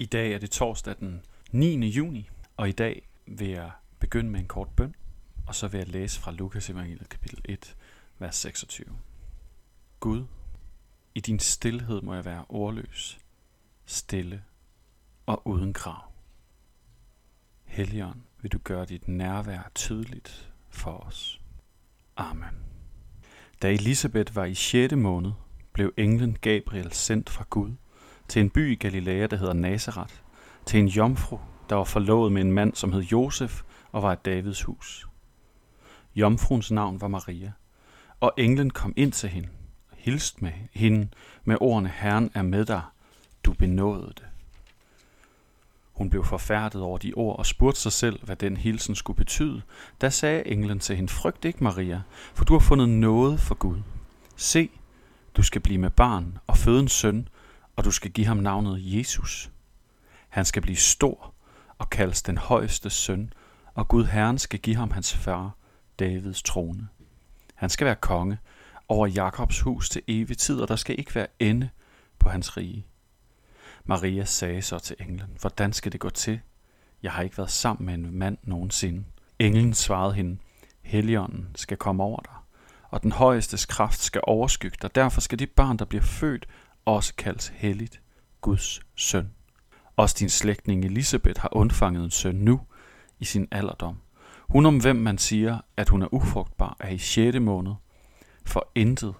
I dag er det torsdag den 9. juni, og i dag vil jeg begynde med en kort bøn, og så vil jeg læse fra Lukas evangeliet kapitel 1, vers 26. Gud, i din stillhed må jeg være ordløs, stille og uden krav. Helligånd, vil du gøre dit nærvær tydeligt for os. Amen. Da Elisabeth var i 6. måned, blev englen Gabriel sendt fra Gud til en by i Galilea, der hedder Nazareth, til en jomfru, der var forlovet med en mand, som hed Josef og var et Davids hus. Jomfruens navn var Maria, og englen kom ind til hende og hilste med hende med ordene, Herren er med dig, du benåede det. Hun blev forfærdet over de ord og spurgte sig selv, hvad den hilsen skulle betyde. Da sagde englen til hende, frygt ikke, Maria, for du har fundet noget for Gud. Se, du skal blive med barn og føde en søn, og du skal give ham navnet Jesus. Han skal blive stor og kaldes den højeste søn, og Gud Herren skal give ham hans far, Davids trone. Han skal være konge over Jakobs hus til evig tid, og der skal ikke være ende på hans rige. Maria sagde så til englen, hvordan skal det gå til? Jeg har ikke været sammen med en mand nogensinde. Englen svarede hende, Helligånden skal komme over dig, og den højestes kraft skal overskygge dig. Derfor skal det barn, der bliver født, også kaldes helligt, Guds søn. Også din slægtning Elisabeth har undfanget en søn nu i sin alderdom. Hun om hvem man siger, at hun er ufrugtbar, er i 6. måned, for intet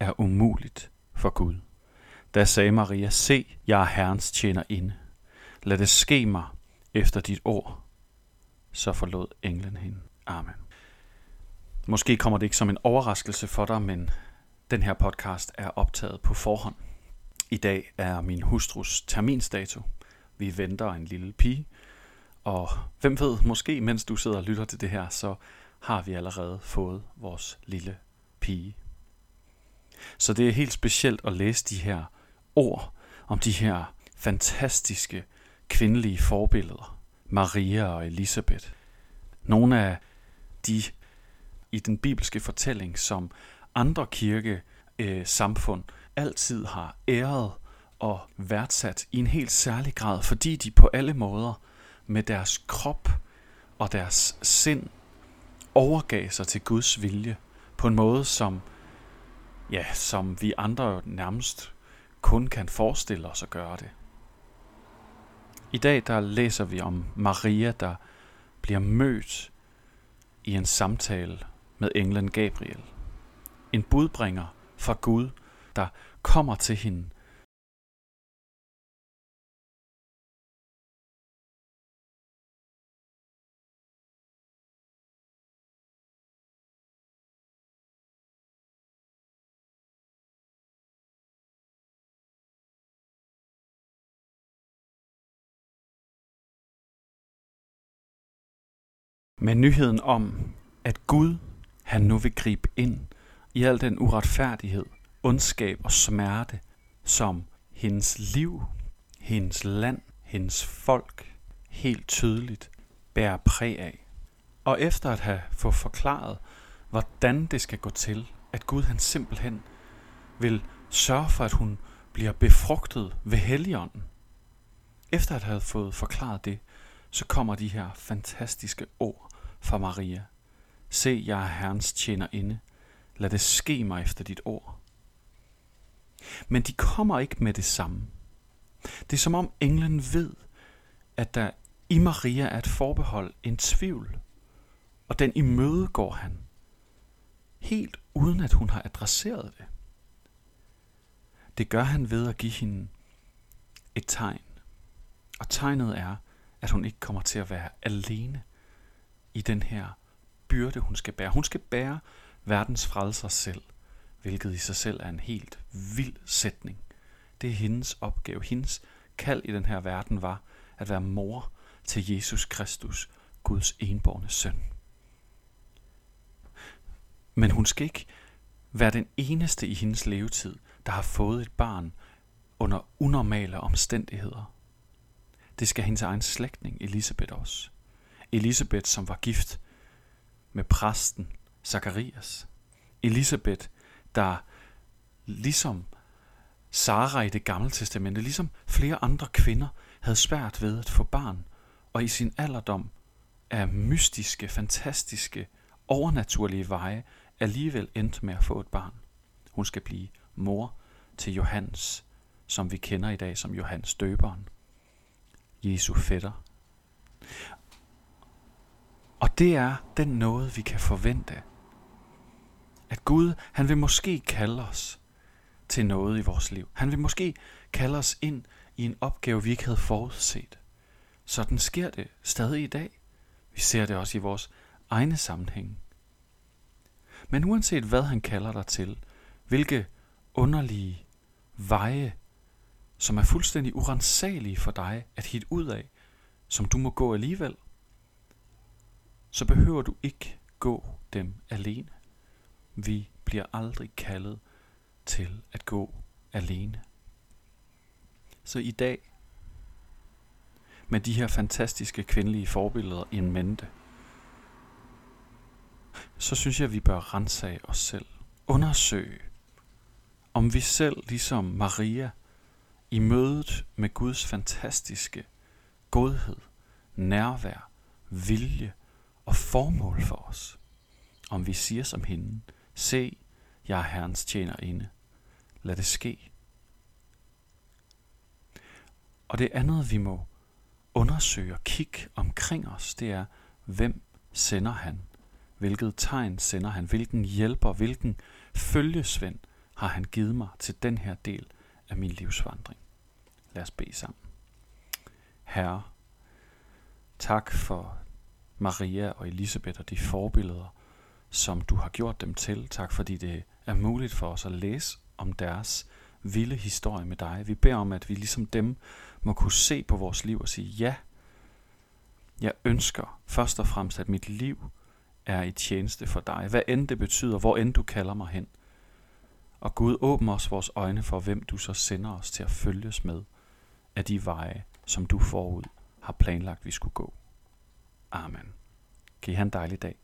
er umuligt for Gud. Da sagde Maria, se, jeg er Herrens tjener inde. Lad det ske mig efter dit ord. Så forlod englen hende. Amen. Måske kommer det ikke som en overraskelse for dig, men den her podcast er optaget på forhånd. I dag er min hustrus terminsdato. Vi venter en lille pige, og hvem ved, måske mens du sidder og lytter til det her, så har vi allerede fået vores lille pige. Så det er helt specielt at læse de her ord om de her fantastiske kvindelige forbilleder, Maria og Elisabeth. Nogle af de i den bibelske fortælling, som andre kirke øh, samfund altid har æret og værdsat i en helt særlig grad, fordi de på alle måder med deres krop og deres sind overgav sig til Guds vilje på en måde, som, ja, som vi andre nærmest kun kan forestille os at gøre det. I dag der læser vi om Maria, der bliver mødt i en samtale med englen Gabriel. En budbringer fra Gud, der kommer til hende. Med nyheden om, at Gud, han nu vil gribe ind i al den uretfærdighed, ondskab og smerte, som hendes liv, hendes land, hendes folk helt tydeligt bærer præg af. Og efter at have fået forklaret, hvordan det skal gå til, at Gud han simpelthen vil sørge for, at hun bliver befrugtet ved Helligånden. Efter at have fået forklaret det, så kommer de her fantastiske ord fra Maria. Se, jeg er Herrens tjener inde. Lad det ske mig efter dit ord. Men de kommer ikke med det samme. Det er som om englen ved, at der i Maria er et forbehold, en tvivl, og den imødegår han, helt uden at hun har adresseret det. Det gør han ved at give hende et tegn. Og tegnet er, at hun ikke kommer til at være alene i den her byrde, hun skal bære. Hun skal bære verdens frelser selv, hvilket i sig selv er en helt vild sætning. Det er hendes opgave. Hendes kald i den her verden var at være mor til Jesus Kristus, Guds enborne søn. Men hun skal ikke være den eneste i hendes levetid, der har fået et barn under unormale omstændigheder. Det skal hendes egen slægtning Elisabeth også. Elisabeth, som var gift med præsten Zakarias. Elisabeth, der ligesom Sara i det gamle testamente, ligesom flere andre kvinder, havde svært ved at få barn, og i sin alderdom af mystiske, fantastiske, overnaturlige veje alligevel endte med at få et barn. Hun skal blive mor til Johannes, som vi kender i dag som Johannes døberen. Jesu fætter. Og det er den noget, vi kan forvente. At Gud, han vil måske kalde os til noget i vores liv. Han vil måske kalde os ind i en opgave, vi ikke havde forudset. Sådan sker det stadig i dag. Vi ser det også i vores egne sammenhæng. Men uanset hvad han kalder dig til, hvilke underlige veje, som er fuldstændig urensagelige for dig at hit ud af, som du må gå alligevel, så behøver du ikke gå dem alene. Vi bliver aldrig kaldet til at gå alene. Så i dag, med de her fantastiske kvindelige forbilleder en mente, så synes jeg, at vi bør rensage os selv. Undersøge, om vi selv, ligesom Maria, i mødet med Guds fantastiske godhed, nærvær, vilje og formål for os, om vi siger som hende, se, jeg er Herrens tjenerinde. Lad det ske. Og det andet, vi må undersøge og kigge omkring os, det er, hvem sender han? Hvilket tegn sender han? Hvilken hjælper, hvilken følgesvend har han givet mig til den her del af min livsvandring? Lad os bede sammen. Herre, tak for Maria og Elisabeth og de forbilleder, som du har gjort dem til. Tak fordi det er muligt for os at læse om deres vilde historie med dig. Vi beder om, at vi ligesom dem må kunne se på vores liv og sige, ja, jeg ønsker først og fremmest, at mit liv er i tjeneste for dig. Hvad end det betyder, hvor end du kalder mig hen. Og Gud, åbn os vores øjne for, hvem du så sender os til at følges med af de veje, som du forud har planlagt, vi skulle gå. Amen. Giv han en dejlig dag.